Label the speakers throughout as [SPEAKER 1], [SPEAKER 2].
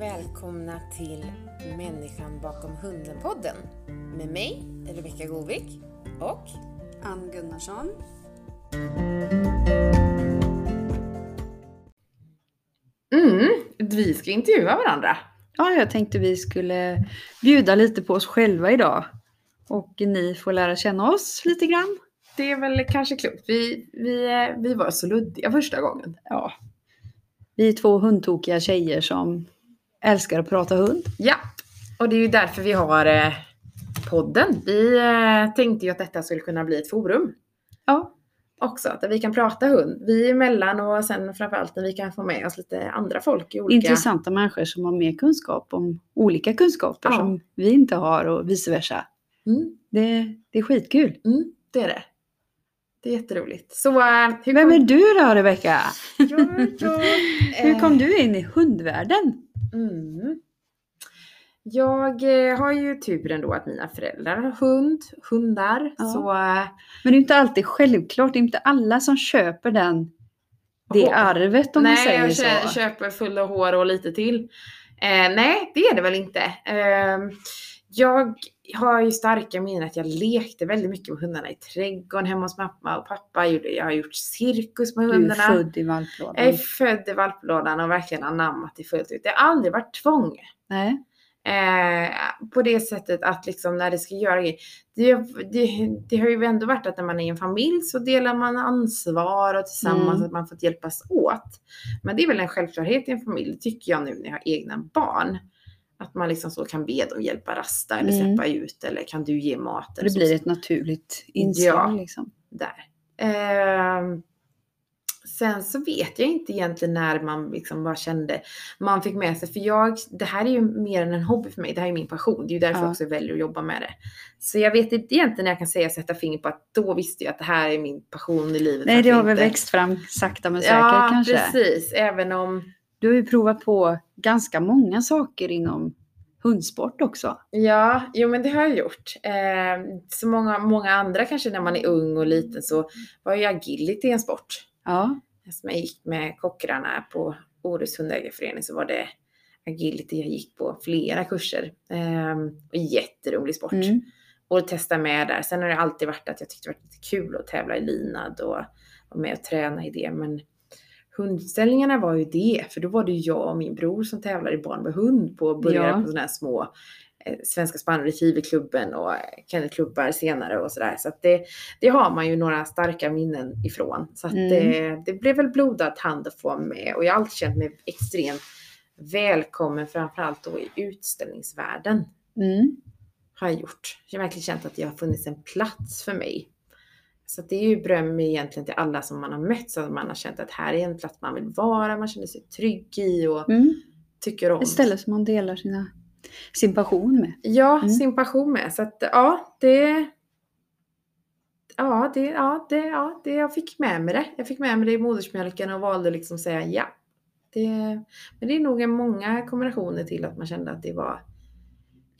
[SPEAKER 1] och välkomna till Människan bakom hunden-podden med mig, Rebecka Govik och
[SPEAKER 2] Ann Gunnarsson.
[SPEAKER 1] Mm, vi ska intervjua varandra.
[SPEAKER 2] Ja, jag tänkte vi skulle bjuda lite på oss själva idag. Och ni får lära känna oss lite grann.
[SPEAKER 1] Det är väl kanske klokt. Vi, vi, eh, vi var så luddiga första gången.
[SPEAKER 2] Ja. Vi är två hundtokiga tjejer som älskar att prata hund.
[SPEAKER 1] Ja, och det är ju därför vi har eh, podden. Vi eh, tänkte ju att detta skulle kunna bli ett forum
[SPEAKER 2] Ja,
[SPEAKER 1] också, där vi kan prata hund. Vi emellan och sen framförallt när vi kan få med oss lite andra folk i olika...
[SPEAKER 2] intressanta människor som har mer kunskap om olika kunskaper
[SPEAKER 1] Ja.
[SPEAKER 2] som vi inte har och vice versa.
[SPEAKER 1] Mm,
[SPEAKER 2] Det, det är skitkul.
[SPEAKER 1] mm, det är det. Det är jätteroligt. Så eh, hur
[SPEAKER 2] Vem
[SPEAKER 1] kom-
[SPEAKER 2] är du då Rebecka?
[SPEAKER 1] Ja, ja,
[SPEAKER 2] Hur kom du in i hundvärlden?
[SPEAKER 1] Mm. Jag eh, har ju turen då att mina föräldrar har hund, hundar.
[SPEAKER 2] Ja.
[SPEAKER 1] Så
[SPEAKER 2] Men det är inte alltid självklart. Det är inte alla som köper den, det
[SPEAKER 1] Hår.
[SPEAKER 2] arvet om man
[SPEAKER 1] nej,
[SPEAKER 2] säger
[SPEAKER 1] jag
[SPEAKER 2] så.
[SPEAKER 1] kö- köper fulla hår och lite till. Eh, nej, det är det väl inte. Eh, jag har ju starka minnen att jag lekte väldigt mycket med hundarna i trädgården hemma hos mamma och pappa. Jag har gjort cirkus med
[SPEAKER 2] Du är
[SPEAKER 1] hundarna.
[SPEAKER 2] född i valplådan.
[SPEAKER 1] Jag är född i valplådan och verkligen anammat det fullt ut. Det har aldrig varit tvång.
[SPEAKER 2] Nej.
[SPEAKER 1] Eh, på det sättet att liksom när det ska göra. Det, det, det har ju ändå varit att när man är i en familj så delar man ansvar och tillsammans
[SPEAKER 2] Mm.
[SPEAKER 1] att man får hjälpas åt. Men det är väl en självklarhet i en familj, tycker jag nu när jag har egna barn. Att man liksom så kan be dem hjälpa rasta eller
[SPEAKER 2] Mm.
[SPEAKER 1] släppa ut eller kan du ge mat?
[SPEAKER 2] Det
[SPEAKER 1] så.
[SPEAKER 2] blir ett naturligt inslag
[SPEAKER 1] Ja.
[SPEAKER 2] liksom.
[SPEAKER 1] där. Ehm, sen så vet jag inte egentligen när man liksom bara kände, man fick med sig, för jag, det här är ju mer än en hobby för mig, det här är min passion, det är ju därför
[SPEAKER 2] Ja.
[SPEAKER 1] jag också väljer att jobba med det. Så jag vet inte egentligen när jag kan säga sätta finger på att då visste jag att det här är min passion i livet.
[SPEAKER 2] Nej, det har väl växt fram sakta men säkert
[SPEAKER 1] Ja,
[SPEAKER 2] kanske.
[SPEAKER 1] precis. Även om,
[SPEAKER 2] Du har ju provat på ganska många saker inom hundsport också.
[SPEAKER 1] ja, jo men det har jag gjort. Eh, så många, många andra kanske när man är ung och liten så var ju agility en sport.
[SPEAKER 2] Ja,
[SPEAKER 1] som jag gick med kockrarna på Orust hundägarförening så var det agility jag gick på flera kurser. Ehm, och jätterolig sport.
[SPEAKER 2] mm.
[SPEAKER 1] Och testa med där. Sen har det alltid varit att jag tyckte det var lite kul att tävla i linad och vara med och träna i det. Men hundställningarna var ju det. För då var det ju jag och min bror som tävlade i barn med hund på början
[SPEAKER 2] Ja.
[SPEAKER 1] på sådana här små eh, Svenska Spann Retrieverklubben och kennelklubbar senare och sådär. Så att det, det har man ju några starka minnen ifrån. Så att
[SPEAKER 2] Mm.
[SPEAKER 1] det, det blev väl blodad hand att få med. Och jag har alltid känt mig extremt välkommen framförallt då i utställningsvärlden
[SPEAKER 2] Mm.
[SPEAKER 1] har jag gjort. Jag har verkligen känt att det har funnits en plats för mig. Så det är ju beröm egentligen till alla som man har mött så att man har känt att här är en plats man vill vara, man känner sig trygg i och
[SPEAKER 2] Mm.
[SPEAKER 1] tycker om.
[SPEAKER 2] Ett ställe som man delar sina, sin passion med.
[SPEAKER 1] Ja,
[SPEAKER 2] Mm.
[SPEAKER 1] sin passion med. Så att ja, det... Ja, det, ja, det, ja, det, jag fick med mig det. Jag fick med mig det i modersmjölken och valde liksom säga ja. Det, men det är nog många kombinationer till att man kände att det var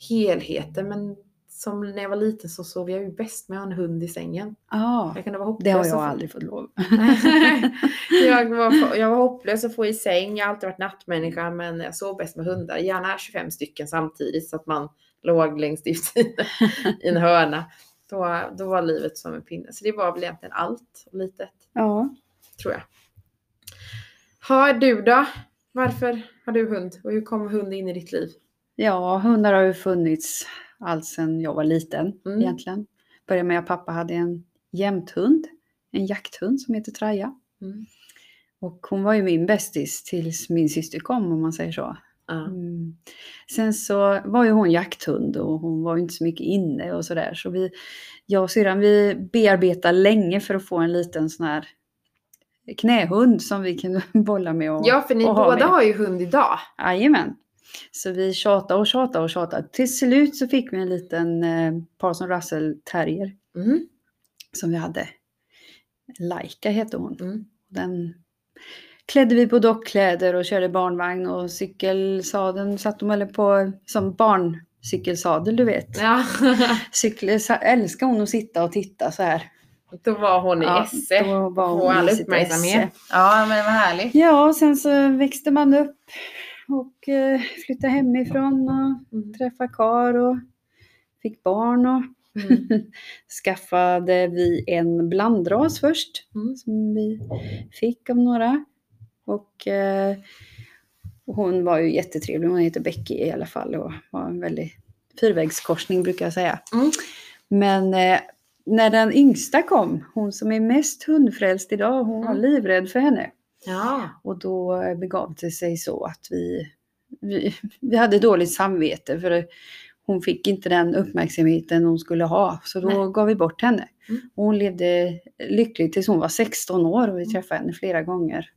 [SPEAKER 1] helheten. Men som när jag var liten så sov jag ju bäst med en hund i sängen.
[SPEAKER 2] Ja,
[SPEAKER 1] Jag kunde vara hopplös
[SPEAKER 2] det har jag
[SPEAKER 1] få-
[SPEAKER 2] aldrig fått lov.
[SPEAKER 1] jag, var, jag var hopplös att få i säng. Jag har alltid varit nattmänniska men jag sov bäst med hundar. Gärna 25 stycken samtidigt så att man låg längst ut i, i en hörna. Då, då var livet som en pinne. Så det var väl egentligen allt litet,
[SPEAKER 2] Ja.
[SPEAKER 1] tror jag. Har du då? Varför har du hund? Och hur kom hund in i ditt liv?
[SPEAKER 2] ja, hundar har ju funnits allt sedan jag var liten
[SPEAKER 1] Mm.
[SPEAKER 2] egentligen. Började med att pappa hade en jämthund, en jakthund som heter Traja.
[SPEAKER 1] Mm.
[SPEAKER 2] Och hon var ju min bästis tills min syster kom om man säger så. Mm. Sen så var ju hon jakthund och hon var inte så mycket inne och sådär. Så vi, jag och syrran vi bearbetade länge för att få en liten sån här knähund som vi kunde bolla med. Och,
[SPEAKER 1] ja, för ni
[SPEAKER 2] och
[SPEAKER 1] båda
[SPEAKER 2] med.
[SPEAKER 1] har ju hund idag.
[SPEAKER 2] Jajamän. Så vi tjatade och tjatade och tjatade. Till slut så fick vi en liten eh, Parson Russell terrier
[SPEAKER 1] Mm.
[SPEAKER 2] som vi hade. Laika hette hon.
[SPEAKER 1] Mm.
[SPEAKER 2] Den klädde vi på dockkläder och körde barnvagn och cykelsadeln satt de eller på som barncykelsadel du vet.
[SPEAKER 1] Ja.
[SPEAKER 2] Cykel, älskar hon att sitta och titta så här.
[SPEAKER 1] Då var hon i
[SPEAKER 2] Ja,
[SPEAKER 1] esse.
[SPEAKER 2] då var
[SPEAKER 1] Få
[SPEAKER 2] hon i
[SPEAKER 1] all uppmärksamhet. Ja, men vad härligt.
[SPEAKER 2] Ja, och sen så växte man upp. Och eh, flyttade hemifrån och
[SPEAKER 1] Mm.
[SPEAKER 2] träffade kar och fick barn och
[SPEAKER 1] Mm.
[SPEAKER 2] skaffade vi en blandras först
[SPEAKER 1] Mm.
[SPEAKER 2] som vi fick av några. Och eh, hon var ju jättetrevlig, hon heter Becky i alla fall och var en väldigt fyrvägskorsning brukar jag säga.
[SPEAKER 1] Mm.
[SPEAKER 2] Men eh, när den yngsta kom, hon som är mest hundfrälst idag, hon var
[SPEAKER 1] Mm.
[SPEAKER 2] livrädd för henne.
[SPEAKER 1] Ja.
[SPEAKER 2] Och då eh, begav det sig så att vi, vi, vi hade dåligt samvete för hon fick inte den uppmärksamheten hon skulle ha. Så då
[SPEAKER 1] Nej.
[SPEAKER 2] gav vi bort henne.
[SPEAKER 1] Mm.
[SPEAKER 2] Hon levde lyckligt tills hon var 16 år och vi
[SPEAKER 1] Mm.
[SPEAKER 2] träffade henne flera gånger.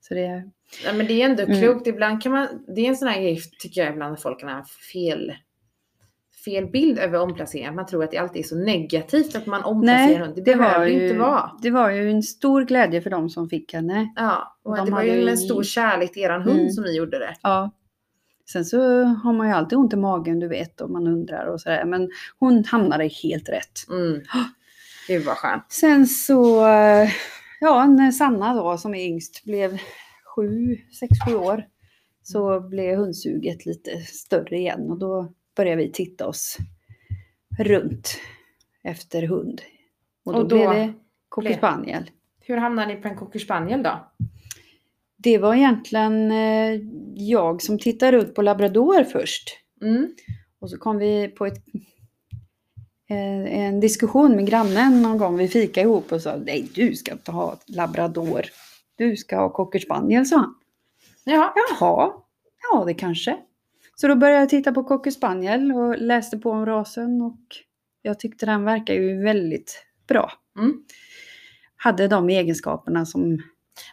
[SPEAKER 2] Så det,
[SPEAKER 1] ja, men det är ändå
[SPEAKER 2] Mm.
[SPEAKER 1] klokt. Ibland kan man, det är en sån här grej tycker jag ibland att folk kan ha fel, fel bild över omplacering. Man tror att det alltid är så negativt att man omplacerar
[SPEAKER 2] nej,
[SPEAKER 1] en. Det,
[SPEAKER 2] det
[SPEAKER 1] behöver
[SPEAKER 2] ju,
[SPEAKER 1] inte vara.
[SPEAKER 2] det var ju en stor glädje för dem som fick henne.
[SPEAKER 1] Ja, och
[SPEAKER 2] De
[SPEAKER 1] det var ju med stor kärlek till eran hund
[SPEAKER 2] Mm.
[SPEAKER 1] som ni gjorde det.
[SPEAKER 2] Ja. Sen så har man ju alltid ont i magen, du vet, och man undrar och sådär. Men hon hamnade helt rätt.
[SPEAKER 1] Mm. Gud vad skönt.
[SPEAKER 2] Sen så, ja, när Sanna då som är yngst blev sju, sex, sju år så blev hundsuget lite större igen och då började vi titta oss runt efter hund. Och då,
[SPEAKER 1] Och då
[SPEAKER 2] blev det cocker spaniel.
[SPEAKER 1] Hur hamnade ni på en cocker spaniel då?
[SPEAKER 2] Det var egentligen eh, jag som tittade runt på labrador först.
[SPEAKER 1] Mm.
[SPEAKER 2] Och så kom vi på ett, eh, en diskussion med grannen någon gång. Vi fika ihop och sa nej du ska inte ha labrador. Du ska ha cocker spaniel sa han.
[SPEAKER 1] Ja.
[SPEAKER 2] Jaha, ja det kanske. Så då började jag titta på cocker spaniel och läste på om rasen och jag tyckte den verkar ju väldigt bra.
[SPEAKER 1] Mm.
[SPEAKER 2] Hade de egenskaperna som,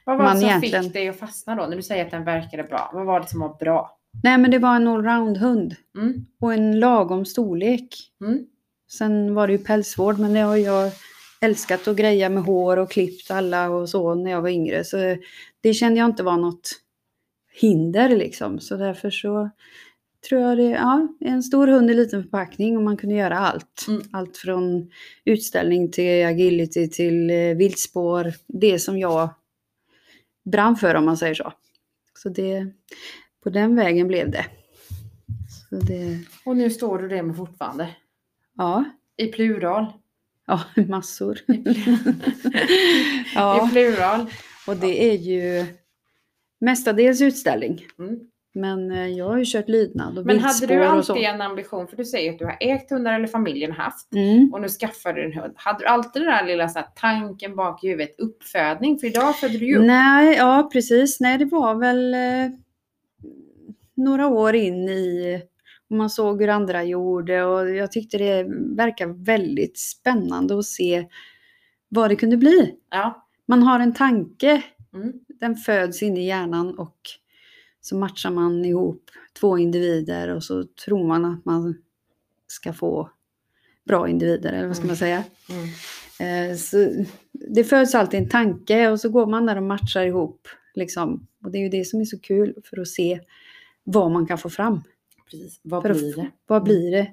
[SPEAKER 1] Vad var
[SPEAKER 2] Man
[SPEAKER 1] det som
[SPEAKER 2] egentligen-
[SPEAKER 1] fick dig att fastna då? När du säger att den verkade bra. Vad var det som var bra?
[SPEAKER 2] nej men det var en allround hund
[SPEAKER 1] Mm.
[SPEAKER 2] och en lagom storlek.
[SPEAKER 1] Mm.
[SPEAKER 2] Sen var det ju pälsvård, men det har jag älskat att greja med hår och klippt alla och så när jag var yngre. Så det kände jag inte var något hinder liksom. Så därför så tror jag det, ja, en stor hund i liten förpackning och man kunde göra allt.
[SPEAKER 1] Mm.
[SPEAKER 2] Allt från utställning till agility till eh, viltspår. Det som jag brann för om man säger så. Så det, på den vägen blev det. Det,
[SPEAKER 1] Och nu står du det med fortfarande.
[SPEAKER 2] ja,
[SPEAKER 1] I plural.
[SPEAKER 2] ja, massor.
[SPEAKER 1] I, pl-
[SPEAKER 2] Ja.
[SPEAKER 1] I plural.
[SPEAKER 2] Och det är ju mestadels utställning.
[SPEAKER 1] Mm.
[SPEAKER 2] Men eh, jag har ju kört lydnad och
[SPEAKER 1] Men hade du alltid en ambition? För du säger att du har ägt hundar eller familjen haft.
[SPEAKER 2] Mm.
[SPEAKER 1] Och nu skaffar du en hund. Hade du alltid den där lilla så här, tanken bak i huvudet? Uppfödning? För idag föder du ju upp.
[SPEAKER 2] Nej, ja precis. Nej, det var väl eh, några år in i och man såg hur andra gjorde och jag tyckte det verkar väldigt spännande att se vad det kunde bli.
[SPEAKER 1] Ja.
[SPEAKER 2] Man har en tanke,
[SPEAKER 1] Mm.
[SPEAKER 2] den föds in i hjärnan och så matchar man ihop två individer och så tror man att man ska få bra individer, eller vad ska
[SPEAKER 1] Mm.
[SPEAKER 2] man säga?
[SPEAKER 1] Mm.
[SPEAKER 2] Eh, så det föds alltid en tanke och så går man där och matchar ihop. Liksom. Och det är ju det som är så kul för att se vad man kan få fram.
[SPEAKER 1] Precis. Vad
[SPEAKER 2] För
[SPEAKER 1] blir det?
[SPEAKER 2] Vad
[SPEAKER 1] Mm.
[SPEAKER 2] blir det?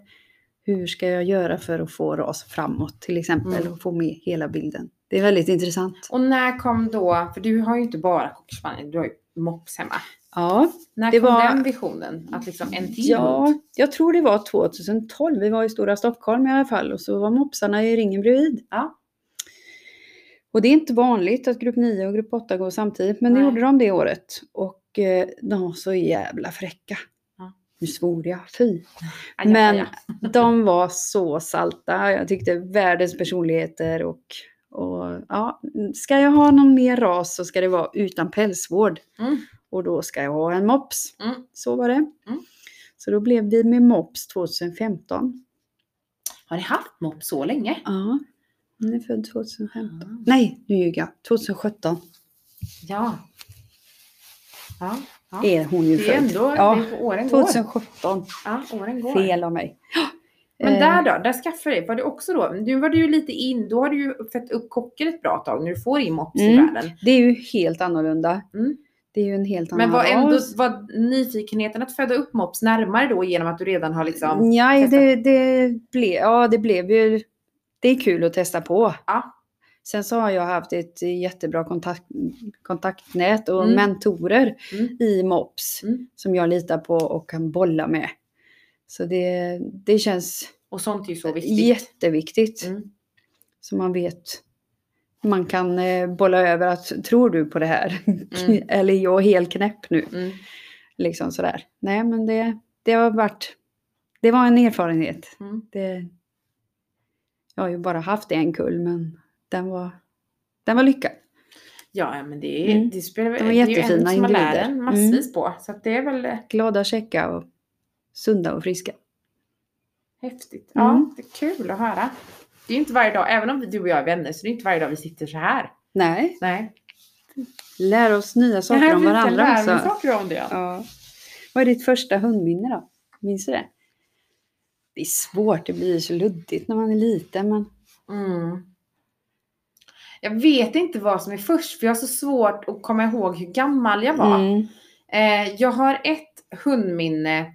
[SPEAKER 2] Hur ska jag göra för att få ras framåt till exempel
[SPEAKER 1] Mm.
[SPEAKER 2] och få med hela bilden? Det är väldigt intressant.
[SPEAKER 1] Och när kom då, för du har ju inte bara cocker spaniel, du har ju mops hemma.
[SPEAKER 2] Ja,
[SPEAKER 1] När
[SPEAKER 2] Det
[SPEAKER 1] kom
[SPEAKER 2] var-
[SPEAKER 1] den visionen? Att liksom en till
[SPEAKER 2] ja, jag tror det var 2012. Vi var i Stora Stockholm i alla fall och så var mopsarna i ringen bredvid.
[SPEAKER 1] Ja.
[SPEAKER 2] Och det är inte vanligt att grupp 9 och grupp 8 går samtidigt, men det
[SPEAKER 1] Nej.
[SPEAKER 2] gjorde de det året. Och eh, de var så jävla fräcka.
[SPEAKER 1] Ja.
[SPEAKER 2] Nu svor jag, fy. Men de var så salta. Jag tyckte världens personligheter och, och ja, ska jag ha någon mer ras så ska det vara utan pälsvård.
[SPEAKER 1] Mm.
[SPEAKER 2] Och då ska jag ha en mops.
[SPEAKER 1] Mm.
[SPEAKER 2] Så var det.
[SPEAKER 1] Mm.
[SPEAKER 2] Så då blev vi med mops 2015.
[SPEAKER 1] Har ni haft mops så länge?
[SPEAKER 2] Ja, hon är född 2015.
[SPEAKER 1] Ah.
[SPEAKER 2] Nej, nu ljuger jag. 2017
[SPEAKER 1] Ja. Ja. ja.
[SPEAKER 2] är hon ju
[SPEAKER 1] Det är
[SPEAKER 2] född.
[SPEAKER 1] ändå,
[SPEAKER 2] Ja,
[SPEAKER 1] åren går.
[SPEAKER 2] 2017.
[SPEAKER 1] Ja, åren går.
[SPEAKER 2] Fel av mig.
[SPEAKER 1] Men
[SPEAKER 2] Eh,
[SPEAKER 1] där då, där skaffade du, var det också då, nu var du ju lite in, då har du ju fött upp kocker ett bra tag när du får in mops i
[SPEAKER 2] Mm.
[SPEAKER 1] världen.
[SPEAKER 2] Det är ju helt annorlunda.
[SPEAKER 1] Mm.
[SPEAKER 2] Det är ju en helt annan
[SPEAKER 1] Men var ändå var nyfikenheten att föda upp mops närmare då genom att du redan har liksom, testat?
[SPEAKER 2] det, det, blev, ja, det blev ju... Det är kul att testa på.
[SPEAKER 1] Ja.
[SPEAKER 2] Sen så har jag haft ett jättebra kontakt, kontaktnät och
[SPEAKER 1] Mm.
[SPEAKER 2] mentorer
[SPEAKER 1] Mm.
[SPEAKER 2] i MOPS
[SPEAKER 1] Mm.
[SPEAKER 2] som jag litar på och kan bolla med. Så det, det känns
[SPEAKER 1] Och sånt är ju så viktigt.
[SPEAKER 2] jätteviktigt.
[SPEAKER 1] Mm.
[SPEAKER 2] Så man vet. Man kan eh, bolla över att tror du på det här?
[SPEAKER 1] Mm.
[SPEAKER 2] Eller är jag helt knäpp nu?
[SPEAKER 1] Mm.
[SPEAKER 2] Liksom sådär. Nej men det, det har varit, det var en erfarenhet.
[SPEAKER 1] Mm.
[SPEAKER 2] Det, jag har ju bara haft en kull men den var, den var lyckad.
[SPEAKER 1] Ja, men det, är,
[SPEAKER 2] Mm.
[SPEAKER 1] det spelar
[SPEAKER 2] De var
[SPEAKER 1] det är ju
[SPEAKER 2] jättefina
[SPEAKER 1] en som man lär en massvis på. Så det är väl
[SPEAKER 2] Glada, käcka och sunda och friska.
[SPEAKER 1] häftigt. Ja,
[SPEAKER 2] Mm.
[SPEAKER 1] det är kul att höra. Det är inte varje dag, även om du och jag är vänner, så det är inte varje dag vi sitter så här.
[SPEAKER 2] Nej,
[SPEAKER 1] Nej.
[SPEAKER 2] lär oss nya saker
[SPEAKER 1] Nej,
[SPEAKER 2] om varandra också.
[SPEAKER 1] saker om det. Ja.
[SPEAKER 2] Ja. Vad är ditt första hundminne då? Minns du det? Det är svårt, det blir så luddigt när man är liten men
[SPEAKER 1] Mm. Jag vet inte vad som är först, för jag har så svårt att komma ihåg hur gammal jag var.
[SPEAKER 2] Mm.
[SPEAKER 1] Eh, jag har ett hundminne.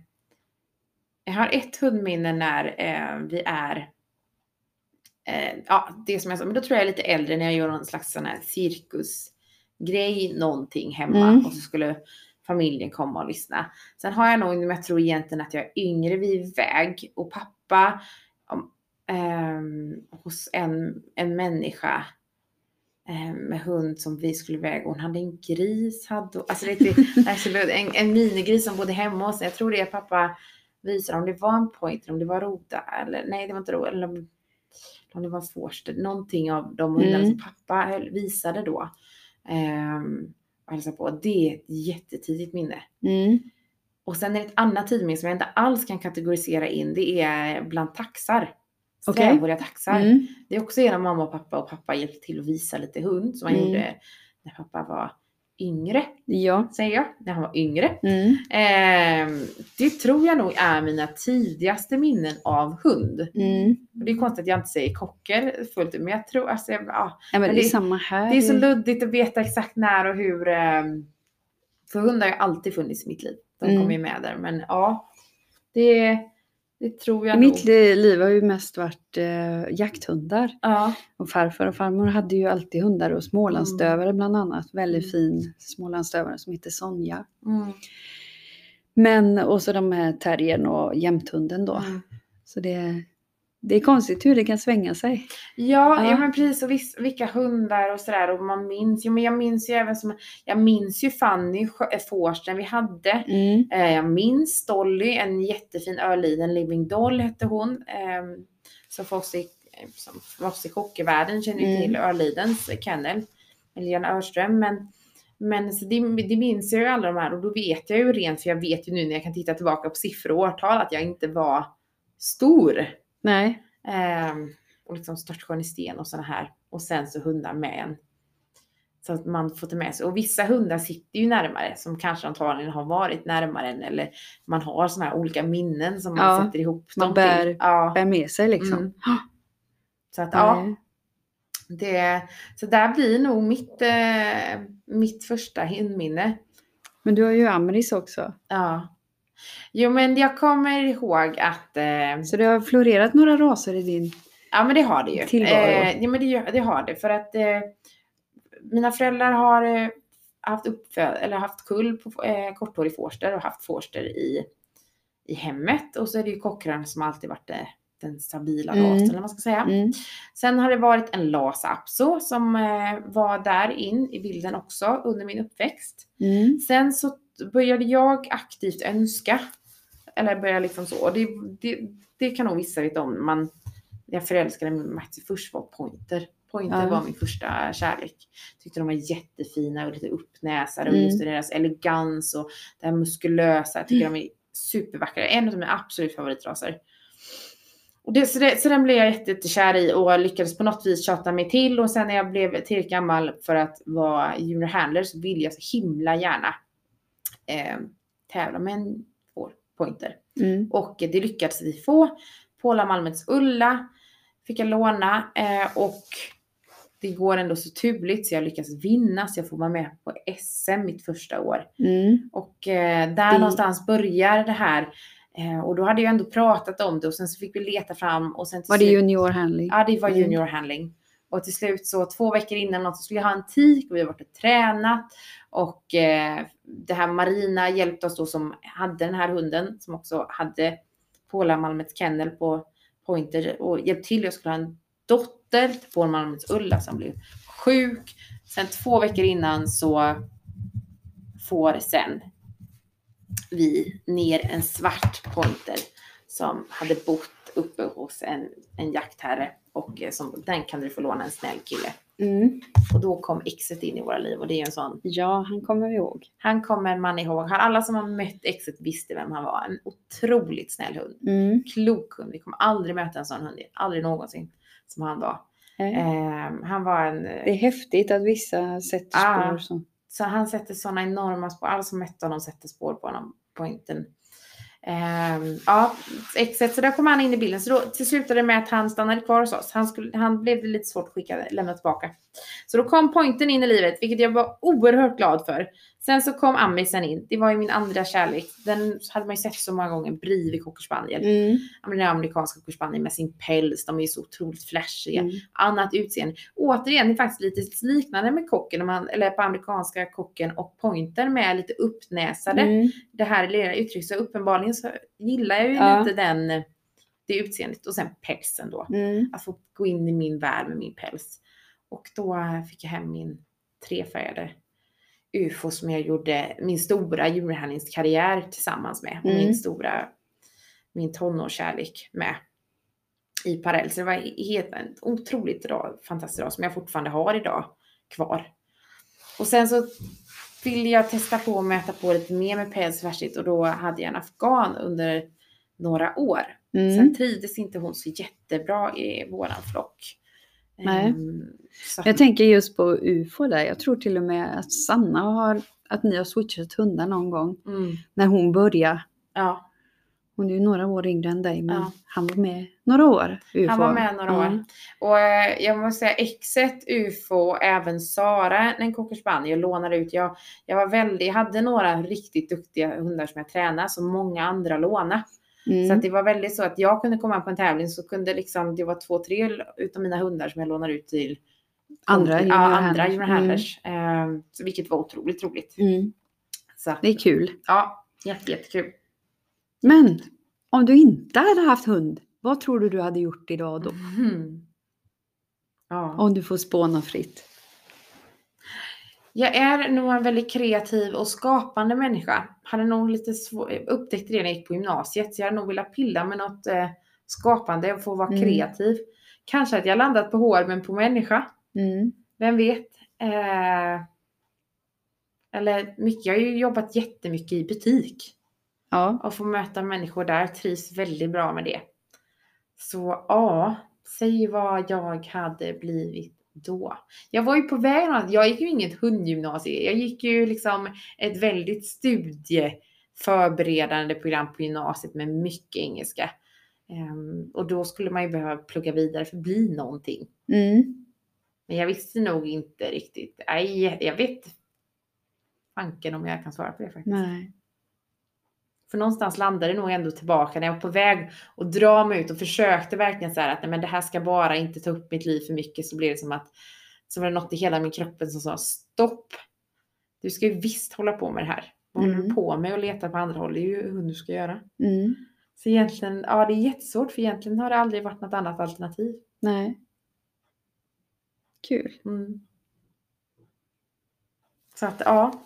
[SPEAKER 1] Jag har ett hundminne när eh, vi är eh, ja, det som jag sa, men då tror jag jag är lite äldre när jag gör någon slags sån här cirkusgrej, någonting hemma
[SPEAKER 2] Mm.
[SPEAKER 1] och så skulle familjen komma och lyssna. Sen har jag nog, men jag tror egentligen att jag är yngre, vi är iväg och pappa om, ehm, hos en, en människa eh, med hund som vi skulle och hon hade en gris. Hade, alltså det, det, en, en minigris som bodde hemma hos Jag tror det är pappa visade om det var en pointer, om det var Roda eller nej det var inte Roda. Eller om, det var Forster. Någonting av de hundarna
[SPEAKER 2] Mm.
[SPEAKER 1] som pappa visade då. Um, och hälsade på. Det är ett jättetidigt minne.
[SPEAKER 2] Mm.
[SPEAKER 1] Och sen är det ett annat tidminne som jag inte alls kan kategorisera in. Det är bland taxar.
[SPEAKER 2] Okej.
[SPEAKER 1] Strävåriga taxar.
[SPEAKER 2] Mm.
[SPEAKER 1] Det är också genom mamma och pappa och pappa hjälpte till att visa lite hund som han
[SPEAKER 2] Mm.
[SPEAKER 1] gjorde när pappa var yngre.
[SPEAKER 2] Ja.
[SPEAKER 1] Säger jag. När han var yngre.
[SPEAKER 2] Mm.
[SPEAKER 1] Ehm, det tror jag nog är mina tidigaste minnen av hund.
[SPEAKER 2] Mm.
[SPEAKER 1] Det är konstigt att jag inte säger kocker fullt ut, men jag tror, alltså, jag, ja,
[SPEAKER 2] Ja, men
[SPEAKER 1] Men
[SPEAKER 2] det är samma här.
[SPEAKER 1] det är så luddigt att veta exakt när och hur. ehm, För hundar har ju alltid funnits i mitt liv. De
[SPEAKER 2] Mm.
[SPEAKER 1] kommer ju med där, men ja. Det, det tror jag
[SPEAKER 2] mitt
[SPEAKER 1] nog.
[SPEAKER 2] li- liv har ju mest varit eh, jakthundar.
[SPEAKER 1] Ja.
[SPEAKER 2] Och farfar och farmor hade ju alltid hundar och smålandsdövare bland annat. Väldigt
[SPEAKER 1] Mm.
[SPEAKER 2] fin smålandsdövare som heter Sonja.
[SPEAKER 1] Mm.
[SPEAKER 2] Men och så de här terriern och jämthunden då.
[SPEAKER 1] Mm.
[SPEAKER 2] Så det, det är konstigt hur det kan svänga sig.
[SPEAKER 1] Ja, ja.
[SPEAKER 2] Ja.
[SPEAKER 1] men precis. Och viss, vilka hundar och sådär. Och man minns ju. Men jag minns ju även som, jag minns ju Fanny eh, Forsten vi hade.
[SPEAKER 2] Mm.
[SPEAKER 1] Eh, jag minns Dolly, en jättefin örliden Living Doll hette hon. Eh, som för oss i, som för oss i kockevärlden känner
[SPEAKER 2] Mm.
[SPEAKER 1] till Örlidens kennel. Lilian Örström. Men, men så det, det minns jag ju alla de här och då vet jag ju rent, för jag vet ju nu när jag kan titta tillbaka på siffror och årtal att jag inte var stor.
[SPEAKER 2] Nej.
[SPEAKER 1] Ehm, och liksom störtskön i sten och sådana här. Och sen så hundar med en. Så att man får ta med sig. Och vissa hundar sitter ju närmare som kanske antagligen har varit närmare en. Eller man har sådana här olika minnen som man
[SPEAKER 2] Ja,
[SPEAKER 1] sätter ihop
[SPEAKER 2] man bär-.
[SPEAKER 1] Ja.
[SPEAKER 2] Bär med sig liksom.
[SPEAKER 1] Mm. Så att ja, det, så där blir nog mitt, eh, mitt första hundminne.
[SPEAKER 2] Men du har ju Amris också.
[SPEAKER 1] Ja. Jo men jag kommer ihåg att eh,
[SPEAKER 2] Så det har florerat några raser i din...
[SPEAKER 1] Ja men det har det ju.
[SPEAKER 2] Tillvaro.
[SPEAKER 1] Eh, ja men det, det har det för att eh, mina föräldrar har eh, haft, uppföd, eller haft kull på eh, korthårig forster och haft forster i, i hemmet. Och så är det ju cochrane som alltid varit det, den stabila
[SPEAKER 2] Mm.
[SPEAKER 1] rasen eller man ska säga.
[SPEAKER 2] Mm.
[SPEAKER 1] Sen har det varit en Lhasa Apso som eh, var där in i bilden också under min uppväxt.
[SPEAKER 2] Mm.
[SPEAKER 1] Sen så började jag aktivt önska, eller började liksom så, och det, det, det kan nog vissa veta om, man, jag förälskade mig faktiskt först var pointer. Pointer
[SPEAKER 2] Ja.
[SPEAKER 1] var min första kärlek. Tyckte de var jättefina och lite uppnäsade och
[SPEAKER 2] Mm.
[SPEAKER 1] just deras elegans och det här muskulösa. Jag tycker de är supervackra. En av mina absolut favoritraser. Och det, så, det, så den blev jag jätte- jättekär i och lyckades på något vis tjata mig till. Och sen när jag blev tillräckligt gammal för att vara junior handler så ville jag så himla gärna eh, tävla med en pointer.
[SPEAKER 2] Mm.
[SPEAKER 1] Och det lyckades vi få. Paula Malmets Ulla fick jag låna eh, och det går ändå så turligt så jag lyckas vinna så jag får vara med på SM mitt första år.
[SPEAKER 2] Mm.
[SPEAKER 1] Och eh, där
[SPEAKER 2] Det-
[SPEAKER 1] någonstans börjar det här. Eh, och då hade jag ändå pratat om det och sen så fick vi leta fram och sen
[SPEAKER 2] Var det
[SPEAKER 1] slut-
[SPEAKER 2] junior handling?
[SPEAKER 1] Ja, det var
[SPEAKER 2] Mm.
[SPEAKER 1] junior handling. Och till slut så två veckor innan något så skulle jag ha en tik och vi har varit och tränat. Och eh, det här Marina hjälpte oss då som hade den här hunden som också hade Paula Malmets kennel på Pointer och hjälpte till. Jag skulle ha en dotter till Paula Malmets Ulla som blev sjuk. Sen två veckor innan så får sen vi ner en svart pointer som hade bott uppe hos en, en jaktherre och eh, som, den kan du få låna en snäll kille.
[SPEAKER 2] Mm.
[SPEAKER 1] Och då kom exet in i våra liv och det är en sån,
[SPEAKER 2] Ja, han kommer vi ihåg.
[SPEAKER 1] han kommer man ihåg. Alla som har mött exet visste vem han var. En otroligt snäll hund.
[SPEAKER 2] Mm.
[SPEAKER 1] Klok hund. Vi kommer aldrig möta en sån hund. Aldrig någonsin som han var.
[SPEAKER 2] Eh,
[SPEAKER 1] Ehm, han var en,
[SPEAKER 2] Det är häftigt att vissa sätter
[SPEAKER 1] Ah.
[SPEAKER 2] spår så.
[SPEAKER 1] så han sätter sådana enorma spår. Alla som mötte honom sätter spår på honom. Pointen. Ehm, ja, exet. Så där kom han in i bilden. Så då till slutade det med att han stannade kvar hos oss. Han, skulle, han blev lite svårt att skicka, lämna tillbaka. Så då kom pointen in i livet, vilket jag var oerhört glad för. Sen så kom Amisen in. Det var ju min andra kärlek. Den hade man ju sett så många gånger. Brivig cocker spaniel.
[SPEAKER 2] Mm.
[SPEAKER 1] Den amerikanska cocker spaniel med sin päls. De är ju så otroligt flashiga
[SPEAKER 2] Mm.
[SPEAKER 1] annat utseende. Återigen, det är faktiskt lite liknande med kocken, man, eller på amerikanska kocken och pointern med lite uppnäsade.
[SPEAKER 2] Mm.
[SPEAKER 1] Det här lilla uttrycket. Så uppenbarligen så gillar jag ju
[SPEAKER 2] Ja.
[SPEAKER 1] lite den, det utseendet. Och sen pälsen då.
[SPEAKER 2] Mm.
[SPEAKER 1] Att få gå in i min värld med min päls. Och då fick jag hem min trefärgade UFO som jag gjorde min stora djurhandlingskarriär tillsammans med.
[SPEAKER 2] Mm.
[SPEAKER 1] min stora, min tonårskärlek med i parallell. Så det var helt en otroligt ras, fantastisk ras som jag fortfarande har idag kvar. Och sen så ville jag testa på att möta på lite mer med päls och då hade jag en afghan under några år.
[SPEAKER 2] Mm.
[SPEAKER 1] Sen trivdes inte hon så jättebra i våran flock.
[SPEAKER 2] Nej.
[SPEAKER 1] Ehm, så
[SPEAKER 2] Jag tänker just på UFO där. Jag tror till och med att Sanna har, att ni har switchat hundar någon gång.
[SPEAKER 1] mm,
[SPEAKER 2] När hon började.
[SPEAKER 1] ja,
[SPEAKER 2] Hon är ju några år yngre än dig men
[SPEAKER 1] Ja.
[SPEAKER 2] han var med några år. UFO.
[SPEAKER 1] han var med några
[SPEAKER 2] Ja.
[SPEAKER 1] år. Och eh, jag måste säga exet, UFO och även Sara, en cocker spaniel, lånade ut. Jag, jag var väldigt, jag hade några riktigt duktiga hundar som jag tränade som många andra lånade.
[SPEAKER 2] Mm.
[SPEAKER 1] Så att det var väldigt så att jag kunde komma på en tävling så kunde liksom, det var två, tre utav mina hundar som jag lånade ut till
[SPEAKER 2] Andra
[SPEAKER 1] ja, andra handlers. Ehm, så vilket var otroligt roligt.
[SPEAKER 2] Mm.
[SPEAKER 1] Så att,
[SPEAKER 2] Det är kul.
[SPEAKER 1] ja, jätte, jättekul.
[SPEAKER 2] Men om du inte hade haft hund, vad tror du du hade gjort idag då?
[SPEAKER 1] Mhm. Ja.
[SPEAKER 2] Om du får spåna fritt.
[SPEAKER 1] Jag är nog en väldigt kreativ och skapande människa. Hade nog lite svår, upptäckt det när jag gick på gymnasiet. Så jag hade nog velat pilla med något eh, skapande och få vara
[SPEAKER 2] Mm.
[SPEAKER 1] kreativ. Kanske att jag landat på hår men på människa.
[SPEAKER 2] Mm.
[SPEAKER 1] Vem vet? Eh, eller mycket, jag har ju jobbat jättemycket i butik.
[SPEAKER 2] Ja.
[SPEAKER 1] Och få möta människor där. Trivs väldigt bra med det. Så ja, säg vad jag hade blivit då. Jag var ju på väg. Jag gick ju inget hundgymnasium. Jag gick ju liksom ett väldigt studieförberedande program på gymnasiet med mycket engelska. Ehm, och då skulle man ju behöva plugga vidare för att bli någonting.
[SPEAKER 2] Mm.
[SPEAKER 1] Men jag visste nog inte riktigt. Nej, jag vet fanken om jag kan svara på det faktiskt.
[SPEAKER 2] Nej.
[SPEAKER 1] För någonstans landade det nog ändå tillbaka när jag var på väg att dra mig ut och försökte verkligen så här att nej, men det här ska bara inte ta upp mitt liv för mycket så blev det som att så var det något i hela min kropp som sa stopp. Du ska ju visst hålla på med det här. Vad håller du
[SPEAKER 2] Mm.
[SPEAKER 1] på med och leta på andra håll? Det är ju hur du ska göra.
[SPEAKER 2] Mm.
[SPEAKER 1] Så egentligen, ja det är jättesvårt för egentligen har det aldrig varit något annat alternativ.
[SPEAKER 2] Nej. Kul.
[SPEAKER 1] Mm. Så att ja.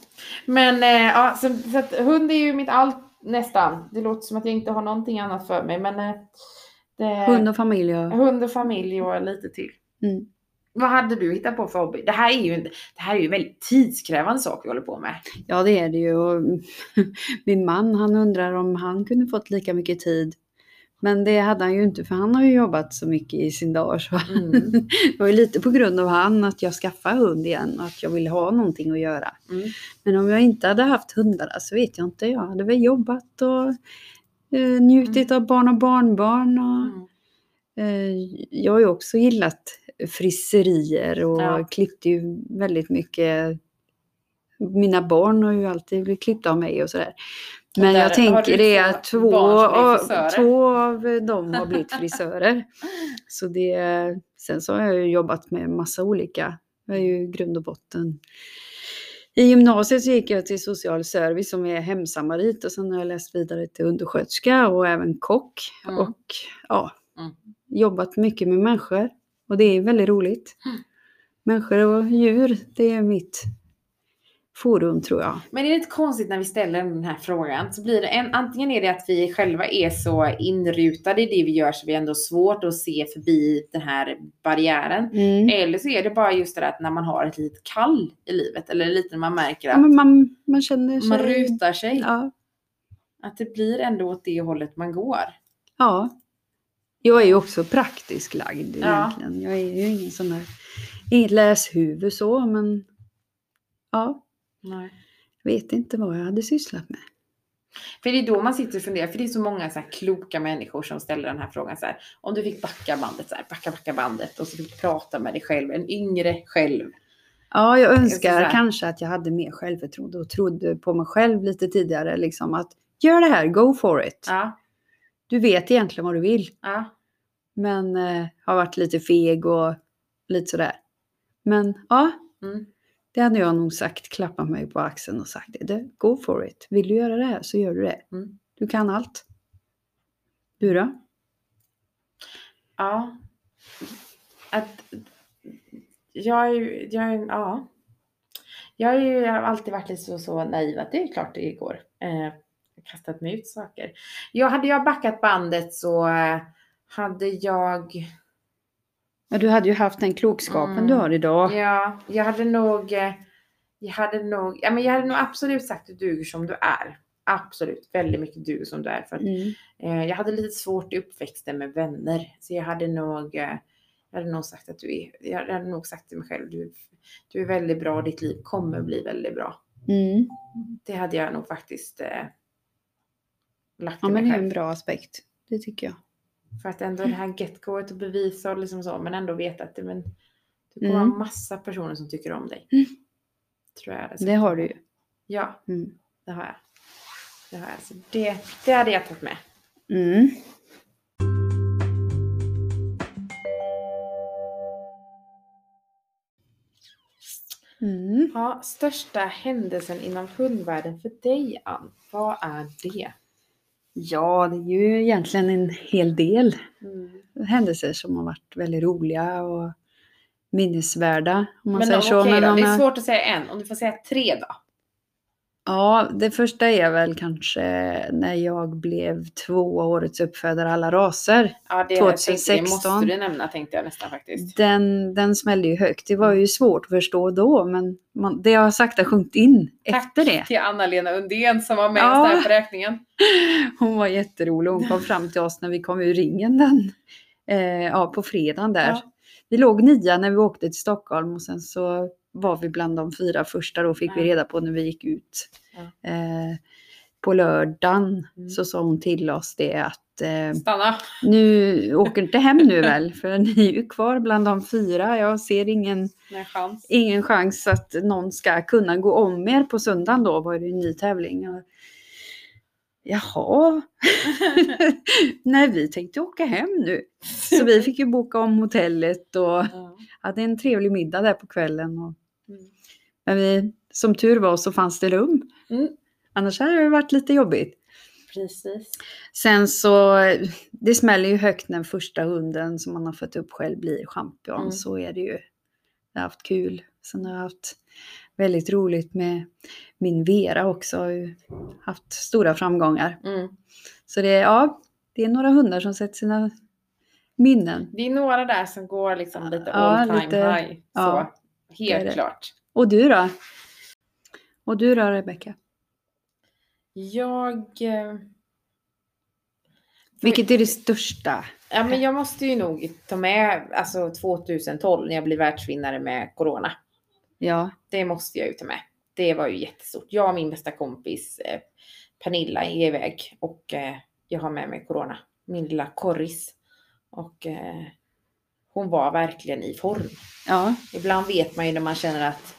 [SPEAKER 1] Men eh, ja, så, så att hund är ju mitt allt nästan. Det låter som att jag inte har någonting annat för mig men eh, det,
[SPEAKER 2] Hund och familj och...
[SPEAKER 1] hund och familj och lite till.
[SPEAKER 2] Mm.
[SPEAKER 1] Vad hade du hittat på för hobby? Det här är ju en, det här är ju en väldigt tidskrävande sak vi håller på med.
[SPEAKER 2] Ja, det är det ju. Min man, han undrar om han kunde fått lika mycket tid. Men det hade han ju inte, för han har ju jobbat så mycket i sin dag. Så
[SPEAKER 1] Mm.
[SPEAKER 2] det var ju lite på grund av han att jag skaffade hund igen och att jag ville ha någonting att göra.
[SPEAKER 1] Mm.
[SPEAKER 2] Men om jag inte hade haft hundarna så vet jag inte. Jag hade väl jobbat och eh, njutit av barn och barnbarn. Och,
[SPEAKER 1] Mm.
[SPEAKER 2] eh, jag har ju också gillat frisserier och
[SPEAKER 1] Ja.
[SPEAKER 2] klippte ju väldigt mycket. Mina barn har ju alltid blivit klippta av mig och sådär. Men jag tänker det
[SPEAKER 1] två
[SPEAKER 2] att två,
[SPEAKER 1] är
[SPEAKER 2] två av dem har blivit frisörer. Så det, sen så har jag ju jobbat med massa olika. Jag är ju grund och botten. I gymnasiet så gick jag till social service som är hemsamarit och sen har jag läst vidare till undersköterska och även kock.
[SPEAKER 1] Mm.
[SPEAKER 2] Och ja,
[SPEAKER 1] Mm.
[SPEAKER 2] jobbat mycket med människor. Och det är väldigt roligt.
[SPEAKER 1] Mm.
[SPEAKER 2] Människor och djur, det är mitt forum tror jag.
[SPEAKER 1] Men det är lite konstigt när vi ställer den här frågan. Så blir det en, antingen är det att vi själva är så inrutade i det vi gör så vi ändå har svårt att se förbi den här barriären.
[SPEAKER 2] Mm.
[SPEAKER 1] Eller så är det bara just det där att när man har ett litet kall i livet. Eller lite när man märker
[SPEAKER 2] Ja,
[SPEAKER 1] att
[SPEAKER 2] men man, man känner sig...
[SPEAKER 1] man rutar sig.
[SPEAKER 2] Ja,
[SPEAKER 1] Att det blir ändå åt det hållet man går.
[SPEAKER 2] ja. Jag är ju också praktiskt lagd
[SPEAKER 1] Ja.
[SPEAKER 2] egentligen. Jag är ju ingen sån där... Inget läshuvud så, men... Ja,
[SPEAKER 1] Nej.
[SPEAKER 2] vet inte vad jag hade sysslat med.
[SPEAKER 1] För det är då man sitter och funderar, för det är så många så kloka människor som ställer den här frågan så här. Om du fick backa bandet så här, backa, backa bandet och så fick du prata med dig själv, en yngre själv.
[SPEAKER 2] Ja, jag
[SPEAKER 1] så
[SPEAKER 2] önskar
[SPEAKER 1] här-
[SPEAKER 2] kanske att jag hade mer självförtroende och trodde på mig själv lite tidigare. Liksom att gör det här, go for it.
[SPEAKER 1] Ja,
[SPEAKER 2] Du vet egentligen vad du vill.
[SPEAKER 1] ja,
[SPEAKER 2] Men eh, har varit lite feg och lite sådär. Men ja,
[SPEAKER 1] mm.
[SPEAKER 2] Det hade jag nog sagt, klappat mig på axeln och sagt det. Go for it. Vill du göra det här så gör du det.
[SPEAKER 1] Mm.
[SPEAKER 2] Du kan allt. Du då?
[SPEAKER 1] ja. Att, jag är ju, jag är, ja. Jag, är ju, jag har alltid varit lite så, så naiv att det är klart det går. Eh, kastat mig ut saker. Jag hade jag backat bandet så eh, hade jag
[SPEAKER 2] Ja, du hade ju haft den klokskapen
[SPEAKER 1] Mm.
[SPEAKER 2] du har idag.
[SPEAKER 1] Ja, jag hade nog, eh, jag hade nog, ja men jag hade nog absolut sagt att du duger som du är. Absolut, väldigt mycket duger som du är. För
[SPEAKER 2] Mm.
[SPEAKER 1] eh, jag hade lite svårt i uppväxten med vänner. Så jag hade nog, eh, jag hade nog sagt att du är, jag hade nog sagt till mig själv, du, du är väldigt bra ditt liv kommer bli väldigt bra.
[SPEAKER 2] Mm.
[SPEAKER 1] Det hade jag nog faktiskt eh, lagt
[SPEAKER 2] Ja,
[SPEAKER 1] till
[SPEAKER 2] men
[SPEAKER 1] mig
[SPEAKER 2] det är
[SPEAKER 1] själv.
[SPEAKER 2] en bra aspekt. Det tycker jag.
[SPEAKER 1] För att ändå det här get goet och bevisa och liksom så, men ändå veta att det, men, du kommer
[SPEAKER 2] Mm.
[SPEAKER 1] ha massa personer som tycker om dig.
[SPEAKER 2] Mm.
[SPEAKER 1] Tror jag.
[SPEAKER 2] Det har du ju.
[SPEAKER 1] Ja,
[SPEAKER 2] Mm.
[SPEAKER 1] det har jag. Det har jag. Så det, det hade jag tagit med.
[SPEAKER 2] Mm. Mm.
[SPEAKER 1] Ja, största händelsen inom hundvärlden för dig Ann, vad är det?
[SPEAKER 2] Ja, det är ju egentligen en hel del
[SPEAKER 1] Mm.
[SPEAKER 2] händelser som har varit väldigt roliga och minnesvärda. Om man
[SPEAKER 1] Men
[SPEAKER 2] säger
[SPEAKER 1] då,
[SPEAKER 2] så.
[SPEAKER 1] okej
[SPEAKER 2] Men om
[SPEAKER 1] det är
[SPEAKER 2] jag-
[SPEAKER 1] svårt att säga en. Om du får säga tre då?
[SPEAKER 2] Ja, det första är väl kanske när jag blev två årets uppfödare alla raser.
[SPEAKER 1] Ja, det,
[SPEAKER 2] 2016.
[SPEAKER 1] Det måste du nämna tänkte jag nästan faktiskt.
[SPEAKER 2] Den, den smällde ju högt. Det var ju svårt att förstå då, men man, det jag har sagt har sjunkit in efter det.
[SPEAKER 1] till Anna-Lena Undén som var med
[SPEAKER 2] Ja.
[SPEAKER 1] oss där på räkningen.
[SPEAKER 2] Hon var jätterolig. Hon kom fram till oss när vi kom ur ringen den, eh, ja, på fredagen där.
[SPEAKER 1] Ja.
[SPEAKER 2] Vi låg nia när vi åkte till Stockholm och sen så var vi bland de fyra första. Då fick vi reda på när vi gick ut.
[SPEAKER 1] Ja.
[SPEAKER 2] Eh, på lördagen
[SPEAKER 1] Mm.
[SPEAKER 2] så sa hon till oss det att eh,
[SPEAKER 1] Stanna.
[SPEAKER 2] nu åker inte hem nu väl för ni är ju kvar bland de fyra. Jag ser ingen,
[SPEAKER 1] chans.
[SPEAKER 2] ingen chans att någon ska kunna gå om er på söndagen då var det en ny tävling. Och, Jaha, nej vi tänkte åka hem nu. Så vi fick ju boka om hotellet och
[SPEAKER 1] Ja.
[SPEAKER 2] hade en trevlig middag där på kvällen. Och,
[SPEAKER 1] Mm.
[SPEAKER 2] men vi, som tur var så fanns det rum.
[SPEAKER 1] Mm.
[SPEAKER 2] Annars hade det varit lite jobbigt.
[SPEAKER 1] Precis.
[SPEAKER 2] Sen så, det smäller ju högt när första hunden som man har fått upp själv blir champion.
[SPEAKER 1] Mm.
[SPEAKER 2] Så är det ju. Jag har haft kul. Sen har jag haft väldigt roligt med min Vera också. Jag har ju haft stora framgångar.
[SPEAKER 1] Mm.
[SPEAKER 2] Så det är, ja, det är några hundar som sätter sina minnen.
[SPEAKER 1] Det är några där som går liksom lite
[SPEAKER 2] Ja,
[SPEAKER 1] all time
[SPEAKER 2] lite-
[SPEAKER 1] high. Så,
[SPEAKER 2] ja,
[SPEAKER 1] helt klart.
[SPEAKER 2] Och du då? Och du då Rebecka?
[SPEAKER 1] Jag... eh,
[SPEAKER 2] Vilket är det största?
[SPEAKER 1] Ja, men jag måste ju nog ta med alltså 2012 när jag blev världsvinnare med Corona.
[SPEAKER 2] Ja.
[SPEAKER 1] Det måste jag ju ta med. Det var ju jättestort. Jag och min bästa kompis eh, Pernilla är iväg och eh, jag har med mig Corona. Min lilla korris. Och eh, hon var verkligen i form.
[SPEAKER 2] Ja.
[SPEAKER 1] Ibland vet man ju när man känner att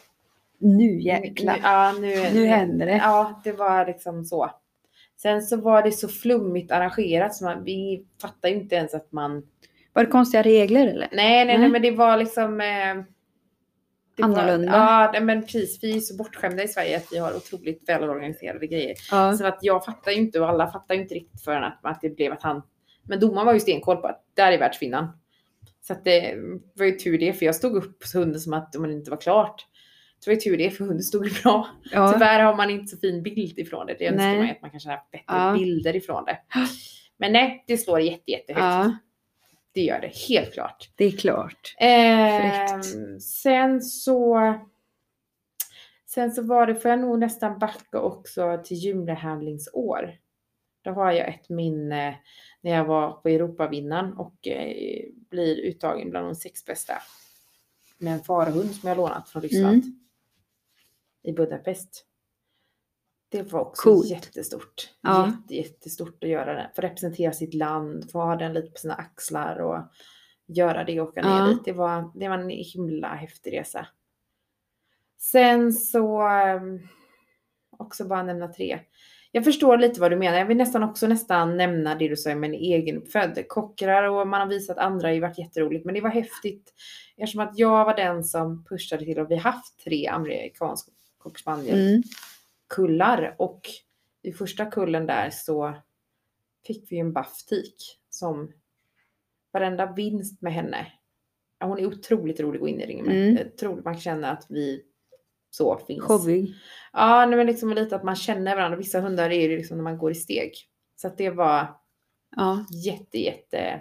[SPEAKER 2] Nu
[SPEAKER 1] Nu,
[SPEAKER 2] jäklar.
[SPEAKER 1] ja, nu,
[SPEAKER 2] Nu händer det.
[SPEAKER 1] Ja, det var liksom så. Sen så var det så flummigt arrangerat så man, vi fattar ju inte ens att man...
[SPEAKER 2] Var det konstiga regler eller?
[SPEAKER 1] Nej, nej, nej,
[SPEAKER 2] Nej.
[SPEAKER 1] men det var liksom... Eh, det
[SPEAKER 2] Annorlunda.
[SPEAKER 1] Var, ja, men precis. Vi är så bortskämda i Sverige att vi har otroligt välorganiserade grejer.
[SPEAKER 2] Ja.
[SPEAKER 1] Så att jag fattar ju inte och alla fattar ju inte riktigt förrän att, att det blev att han... Men domaren var ju stenkoll på att där är världsvinnaren. Så att det var ju tur det, för jag stod upp hunden som att om det inte var klart. Så var ju tur det, för hunden stod ju bra.
[SPEAKER 2] Ja.
[SPEAKER 1] Tyvärr har man inte så fin bild ifrån det. Det önskar
[SPEAKER 2] Nej.
[SPEAKER 1] man att man kanske hade bättre
[SPEAKER 2] Ja.
[SPEAKER 1] bilder ifrån det. Men nej, det slår jätte, jättehögt.
[SPEAKER 2] ja,
[SPEAKER 1] Det gör det, helt klart.
[SPEAKER 2] det är klart. Fräckt.
[SPEAKER 1] sen så... Sen så var det, får jag nog nästan backa också till Gymlehandlingsår. Då har jag ett minne när jag var på Europavinnaren och eh, blir uttagen bland de sex bästa. Med en farhund som jag lånat från Ryssland.
[SPEAKER 2] Mm.
[SPEAKER 1] I Budapest. Det var också
[SPEAKER 2] Coolt.
[SPEAKER 1] jättestort.
[SPEAKER 2] Ja.
[SPEAKER 1] Jätte, jättestort att göra det. Få representera sitt land, få ha den lite på sina axlar och göra det och åka
[SPEAKER 2] Ja.
[SPEAKER 1] ner dit. Det var, det var en himla häftig resa. Sen så, ehm, också bara nämna tre. Jag förstår lite vad du menar. Jag vill nästan också nästan nämna det du sa med en egenuppfödd. Kockrar och man har visat andra har ju varit jätteroligt. Men det var häftigt eftersom att jag var den som pushade till och vi haft tre amerikanska cockspaniel
[SPEAKER 2] Mm.
[SPEAKER 1] kullar och i första kullen där så fick vi en bufftik som varenda vinst med henne. Hon är otroligt rolig att gå in i ringen med.
[SPEAKER 2] Mm.
[SPEAKER 1] Att man känner att vi så finns.
[SPEAKER 2] Showig.
[SPEAKER 1] Ja, men liksom lite att man känner varandra. Vissa hundar är det liksom när man går i steg. Så att det var
[SPEAKER 2] Ja.
[SPEAKER 1] jätte, jätte,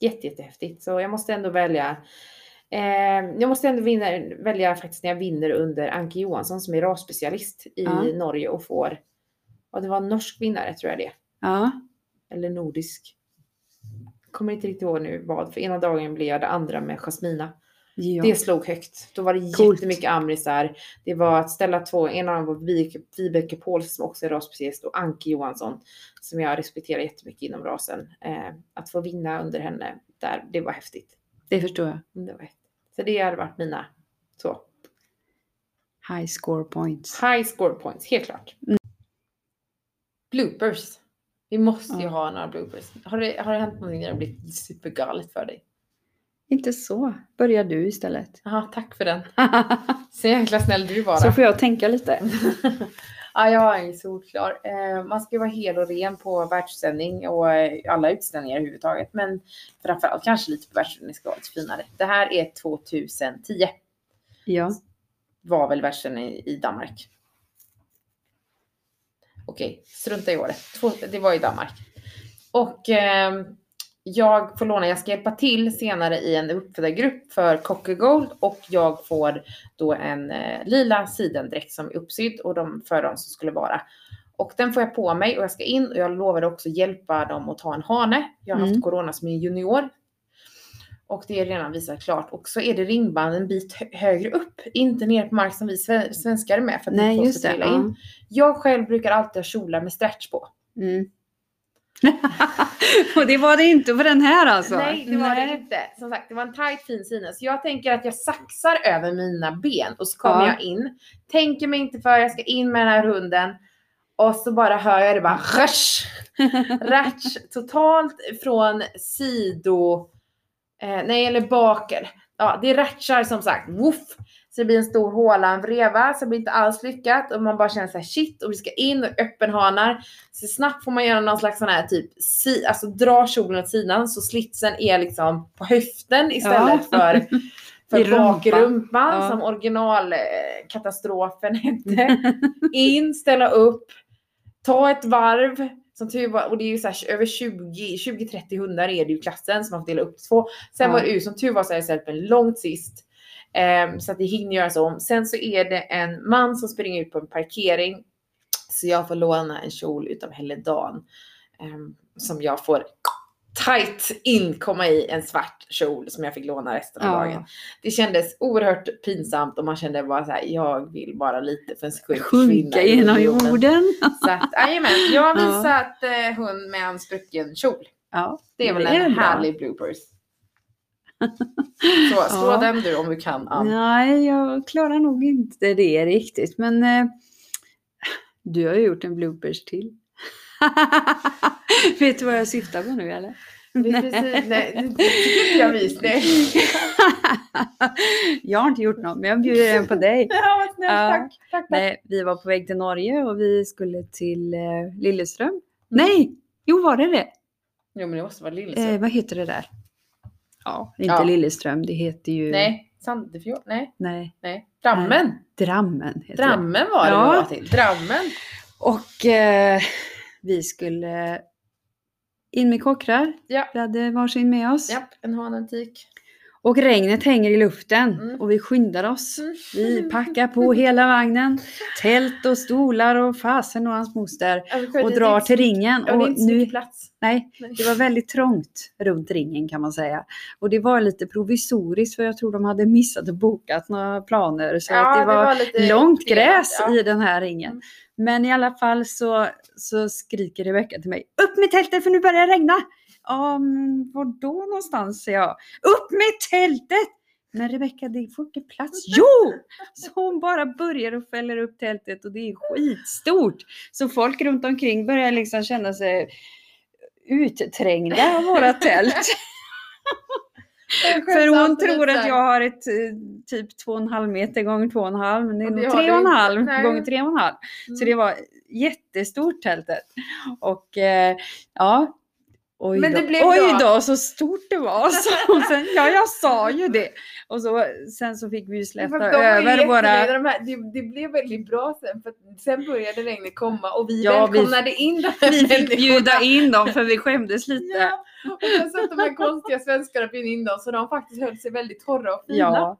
[SPEAKER 1] jätte, jättehäftigt. Så jag måste ändå välja. Eh, jag måste ändå vinna, välja faktiskt när jag vinner under Anke Johansson som är rasspecialist i
[SPEAKER 2] Ja.
[SPEAKER 1] Norge och får, och det var en norsk vinnare tror jag det.
[SPEAKER 2] Ja.
[SPEAKER 1] Eller nordisk. Kommer inte riktigt ihåg nu vad, för ena dagen blev jag det andra med Jasmina.
[SPEAKER 2] ja.
[SPEAKER 1] Det slog högt. Då var det
[SPEAKER 2] Coolt.
[SPEAKER 1] jättemycket amrisar. Det var att ställa två, en av dem var Vibeke- Paulsson som också är rasspecialist och Anke Johansson som jag respekterar jättemycket inom rasen. Eh, att få vinna under henne, där, det var häftigt.
[SPEAKER 2] Det förstår jag.
[SPEAKER 1] Det var. Så det hade varit mina så.
[SPEAKER 2] High score points.
[SPEAKER 1] High score points, helt klart.
[SPEAKER 2] Mm.
[SPEAKER 1] Bloopers. Vi måste ju
[SPEAKER 2] Ja.
[SPEAKER 1] ha några bloopers. Har det, har det hänt någonting när det har blivit supergalet för dig?
[SPEAKER 2] Inte så. Börjar du istället.
[SPEAKER 1] Jaha, tack för den. Så jäkla snäll du var.
[SPEAKER 2] så får jag tänka lite.
[SPEAKER 1] ja, jag är solklar. Eh, man ska ju vara hel och ren på världsutställning och eh, alla utställningar överhuvudtaget. Men framförallt kanske lite på världsutställning ska vara lite finare. Det här är 2010.
[SPEAKER 2] Ja.
[SPEAKER 1] Var väl världsutställningen i Danmark. Okej, strunta i året. Det var i Danmark. Och ehm, jag får låna, jag ska hjälpa till senare i en uppfödargrupp för Cocker Gold och jag får då en eh, lila sidendräkt som är uppsydd och de för dem som skulle vara. Och den får jag på mig och jag ska in och jag lovade också hjälpa dem att ta en hane. Jag har
[SPEAKER 2] Mm.
[SPEAKER 1] haft corona som en junior. Och det är redan visat klart. Och så är det ringband en bit hö- högre upp. Inte ner på mark som vi sve- svenskar är med för att
[SPEAKER 2] Nej,
[SPEAKER 1] inte
[SPEAKER 2] just det.
[SPEAKER 1] in.
[SPEAKER 2] Ja.
[SPEAKER 1] Jag själv brukar alltid ha kjolar med stretch på.
[SPEAKER 2] Mm. och det var det inte på den här alltså?
[SPEAKER 1] Nej, det var det inte. Som sagt, det var en tight fin sida. Så jag tänker att jag saxar över mina ben och så kommer
[SPEAKER 2] Ja.
[SPEAKER 1] jag in. Tänker mig inte för, jag ska in med den här hunden. Och så bara hör jag det bara rösch, ratsch, totalt från sido, eh, nej eller baker. Ja, det ratchar som sagt, woof. Så det blir en stor håla, en vreva, så det blir inte alls lyckat och man bara känner så här shit och vi ska in och öppenhanar. Så snabbt får man göra någon slags sån här typ, si, alltså dra kjolen åt sidan så slitsen är liksom på höften istället
[SPEAKER 2] Ja.
[SPEAKER 1] för, för
[SPEAKER 2] I
[SPEAKER 1] bak i
[SPEAKER 2] rumpan.
[SPEAKER 1] rumpan
[SPEAKER 2] Ja.
[SPEAKER 1] som originalkatastrofen hette. In, ställa upp, ta ett varv. Som tur var, och det är ju så här, över 20 20-30 hundar är det ju klassen som man får dela upp i två. Sen
[SPEAKER 2] Ja.
[SPEAKER 1] var det ju som tur var så har jag ställt mig långt sist. Ehm, så att det hinner göras om. Sen så är det en man som springer ut på en parkering. Så jag får låna en kjol utav Helledan. ehm, som jag får tight in komma i en svart kjol som jag fick låna resten av dagen.
[SPEAKER 2] Ja.
[SPEAKER 1] Det kändes oerhört pinsamt och man kände bara så här, jag vill bara lite för en sekund
[SPEAKER 2] Sjunka genom
[SPEAKER 1] jorden. Så att, jajamän, jag har
[SPEAKER 2] Ja.
[SPEAKER 1] visat eh, hund med en sprucken kjol.
[SPEAKER 2] Ja,
[SPEAKER 1] Det är väl
[SPEAKER 2] det är
[SPEAKER 1] en härlig bloopers. Så slå
[SPEAKER 2] Ja.
[SPEAKER 1] den du om du kan Ann.
[SPEAKER 2] Nej, jag klarar nog inte det riktigt. Men eh, du har ju gjort en bloopers till. Vet du vad jag syftar på nu eller?
[SPEAKER 1] Är precis, nej, jag vis. Nej.
[SPEAKER 2] jag har inte gjort något, men jag bjuder en på dig.
[SPEAKER 1] Ja.
[SPEAKER 2] Ja.
[SPEAKER 1] Tack. tack, tack.
[SPEAKER 2] Nej, vi var på väg till Norge och vi skulle till eh, Lilleström. Nej, jo var det det?
[SPEAKER 1] Jo, men det måste vara Lilleström.
[SPEAKER 2] Eh, vad heter det där? Ja, inte
[SPEAKER 1] Ja.
[SPEAKER 2] Lilleström, det heter ju...
[SPEAKER 1] Nej, Sandefjord. Nej,
[SPEAKER 2] Nej,
[SPEAKER 1] nej. Drammen.
[SPEAKER 2] Drammen heter det.
[SPEAKER 1] Drammen var det
[SPEAKER 2] Ja.
[SPEAKER 1] var till. Drammen.
[SPEAKER 2] Och eh, vi skulle in med kockrar.
[SPEAKER 1] Ja.
[SPEAKER 2] Vi hade varsin med oss.
[SPEAKER 1] Japp, en hanantik.
[SPEAKER 2] Och regnet hänger i luften
[SPEAKER 1] Mm.
[SPEAKER 2] och vi skyndar oss.
[SPEAKER 1] Mm.
[SPEAKER 2] Vi packar på hela vagnen, tält och stolar och fasen och hans moster
[SPEAKER 1] Alltså,
[SPEAKER 2] och
[SPEAKER 1] det
[SPEAKER 2] drar till ringen.
[SPEAKER 1] Ja, det
[SPEAKER 2] Och
[SPEAKER 1] så
[SPEAKER 2] nu,
[SPEAKER 1] plats.
[SPEAKER 2] nej,
[SPEAKER 1] Nej.
[SPEAKER 2] det var väldigt trångt runt ringen kan man säga. Och det var lite provisoriskt för jag tror de hade missat att bokat några planer. Så att det var,
[SPEAKER 1] lite
[SPEAKER 2] långt
[SPEAKER 1] uppdelat,
[SPEAKER 2] gräs
[SPEAKER 1] ja.
[SPEAKER 2] i den här ringen.
[SPEAKER 1] Mm.
[SPEAKER 2] Men i alla fall så, så skriker Rebecka till mig, upp med tältet för nu börjar det regna. Men var då någonstans? säger jag. Upp med tältet! Men Rebecka, det får inte plats. Jo! Så hon bara börjar och fäller upp tältet och det är skitstort. Så folk runt omkring börjar liksom känna sig utträngda av våra tält. För hon tror att jag har ett eh, typ 2,5 meter gånger 2,5 men det är nog
[SPEAKER 1] har du
[SPEAKER 2] 3,5
[SPEAKER 1] inte. Nej.
[SPEAKER 2] gånger 3,5. Så
[SPEAKER 1] Mm.
[SPEAKER 2] det var jättestort tältet. Och eh, ja, oj
[SPEAKER 1] Men det
[SPEAKER 2] då.
[SPEAKER 1] blev
[SPEAKER 2] oj
[SPEAKER 1] bra.
[SPEAKER 2] då så stort det var. Så, och sen, ja, jag sa ju det. Och så, sen så fick vi ju släta
[SPEAKER 1] de
[SPEAKER 2] över våra...
[SPEAKER 1] de här, det, det blev väldigt bra sen. För sen började regnet komma och vi
[SPEAKER 2] Ja, vi-
[SPEAKER 1] välkomnade in de här
[SPEAKER 2] Vi fick bjuda in dem för vi skämdes lite.
[SPEAKER 1] Ja, och sen satt de här konstiga svenskarna bjöd in dem så de faktiskt höll sig väldigt torra och fina.
[SPEAKER 2] Ja.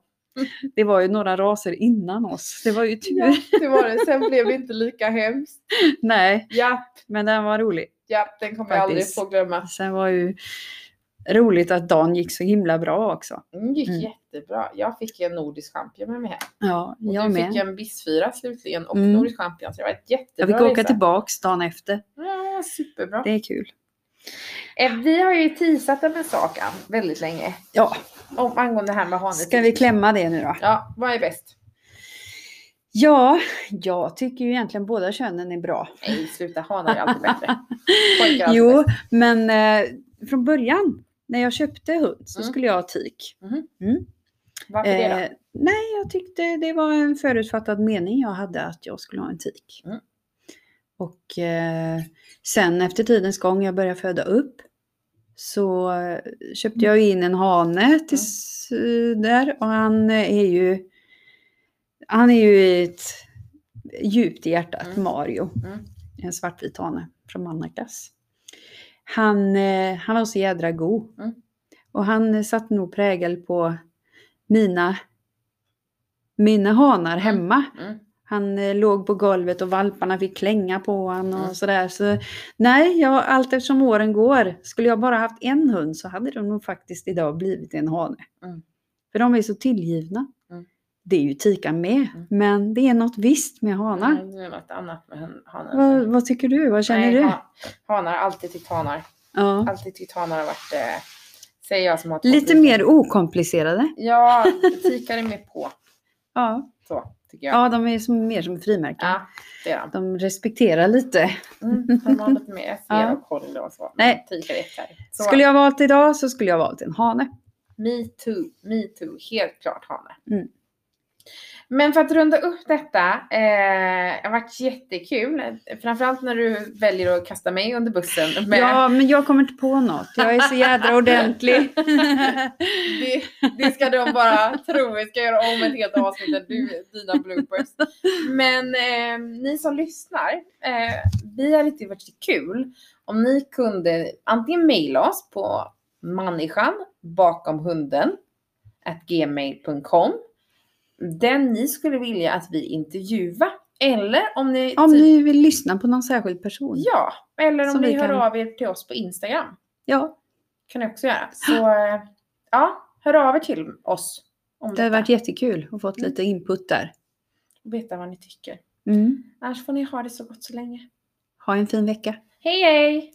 [SPEAKER 2] Det var ju några raser innan oss. Det var ju tur.
[SPEAKER 1] Ja, det var det. Sen blev det inte lika hemskt.
[SPEAKER 2] Nej,
[SPEAKER 1] Ja,
[SPEAKER 2] men den var rolig.
[SPEAKER 1] Ja den kommer jag aldrig få glömma.
[SPEAKER 2] Sen var ju roligt att dagen gick så himla bra också.
[SPEAKER 1] Det gick
[SPEAKER 2] Mm.
[SPEAKER 1] jättebra. Jag fick en nordisk champion med mig hem.
[SPEAKER 2] Ja,
[SPEAKER 1] Och
[SPEAKER 2] jag
[SPEAKER 1] du
[SPEAKER 2] med.
[SPEAKER 1] fick en BIS-fyra slutligen och
[SPEAKER 2] Mm.
[SPEAKER 1] nordisk champion. Så det var ett jättebra
[SPEAKER 2] Jag fick åka
[SPEAKER 1] resa.
[SPEAKER 2] tillbaks dagen efter.
[SPEAKER 1] Ja, superbra.
[SPEAKER 2] Det är kul.
[SPEAKER 1] Eh, Vi har ju teasat om en sak Ann, väldigt länge.
[SPEAKER 2] Ja,
[SPEAKER 1] Om, angående det här med hanetik.
[SPEAKER 2] ska vi klämma det nu då?
[SPEAKER 1] Ja, vad är bäst?
[SPEAKER 2] Ja, jag tycker ju egentligen båda könen är bra.
[SPEAKER 1] Nej, sluta. Hanar är alltid bättre. Är alltid
[SPEAKER 2] Jo,
[SPEAKER 1] bäst.
[SPEAKER 2] men eh, från början när jag köpte hund så
[SPEAKER 1] Mm.
[SPEAKER 2] skulle jag ha tik.
[SPEAKER 1] Varför det då?
[SPEAKER 2] Eh, nej, jag tyckte det var en förutfattad mening jag hade att jag skulle ha en tik.
[SPEAKER 1] Mm.
[SPEAKER 2] Och eh, sen efter tidens gång jag började föda upp så eh, köpte jag in en hane till, s- där och han eh, är ju han är ju ett djupt i hjärtat,
[SPEAKER 1] Mm.
[SPEAKER 2] Mario.
[SPEAKER 1] Mm.
[SPEAKER 2] En svartvit hane från mannaklass. Han, eh, han var så jädra god.
[SPEAKER 1] Mm.
[SPEAKER 2] Och han satte nog prägel på mina, mina hanar hemma.
[SPEAKER 1] Mm.
[SPEAKER 2] Han eh, låg på golvet och valparna fick klänga på honom och
[SPEAKER 1] Mm.
[SPEAKER 2] sådär. Så nej, jag, allt eftersom åren går. Skulle jag bara haft en hund så hade det nog faktiskt idag blivit en hane.
[SPEAKER 1] Mm.
[SPEAKER 2] För de är så tillgivna. Det är ju tikar med,
[SPEAKER 1] Mm.
[SPEAKER 2] men det är något visst med hanar.
[SPEAKER 1] Mm, det är något annat med han- hanar.
[SPEAKER 2] Vad, vad tycker du? Vad känner
[SPEAKER 1] Nej,
[SPEAKER 2] du?
[SPEAKER 1] ha- Hanar, alltid tyckt hanar.
[SPEAKER 2] Ja.
[SPEAKER 1] Alltid tyckt hanar har varit, eh, säger jag som har
[SPEAKER 2] Lite mer okomplicerade.
[SPEAKER 1] Ja, tikar är med på.
[SPEAKER 2] Ja,
[SPEAKER 1] Så, tycker jag.
[SPEAKER 2] ja de är som, mer som frimärken.
[SPEAKER 1] Ja, det är de.
[SPEAKER 2] De respekterar lite.
[SPEAKER 1] Mm, de har lite mer
[SPEAKER 2] Ja.
[SPEAKER 1] och koll och så.
[SPEAKER 2] Nej.
[SPEAKER 1] Tikar är. Så,
[SPEAKER 2] Skulle jag valt idag så skulle jag valt en hane.
[SPEAKER 1] Me too, me too. Helt klart hane.
[SPEAKER 2] Mm.
[SPEAKER 1] Men för att runda upp detta. Eh, det har varit jättekul. Framförallt när du väljer att kasta mig under bussen. Med,
[SPEAKER 2] Ja, men jag kommer inte på något. Jag är så jädra ordentlig.
[SPEAKER 1] det, det ska de bara tro. Vi ska göra om ett helt avsnitt av du, dina bloopers. Men eh, ni som lyssnar. Eh, vi hade tyckt varit kul om ni kunde antingen mejla oss på människan bakom hunden gmail.com den ni skulle vilja att vi intervjuar. Eller om ni,
[SPEAKER 2] Om
[SPEAKER 1] typ,
[SPEAKER 2] ni vill lyssna på någon särskild person.
[SPEAKER 1] ja, eller om
[SPEAKER 2] Som
[SPEAKER 1] ni hör
[SPEAKER 2] kan-
[SPEAKER 1] av er till oss på Instagram.
[SPEAKER 2] Ja,
[SPEAKER 1] kan ni också göra. Så eh, ja, hör av er till oss. Om
[SPEAKER 2] det har varit jättekul och fått
[SPEAKER 1] Mm.
[SPEAKER 2] lite input där.
[SPEAKER 1] och veta vad ni tycker.
[SPEAKER 2] Mm.
[SPEAKER 1] Annars får ni ha det så gott så länge.
[SPEAKER 2] Ha en fin vecka.
[SPEAKER 1] Hej hej!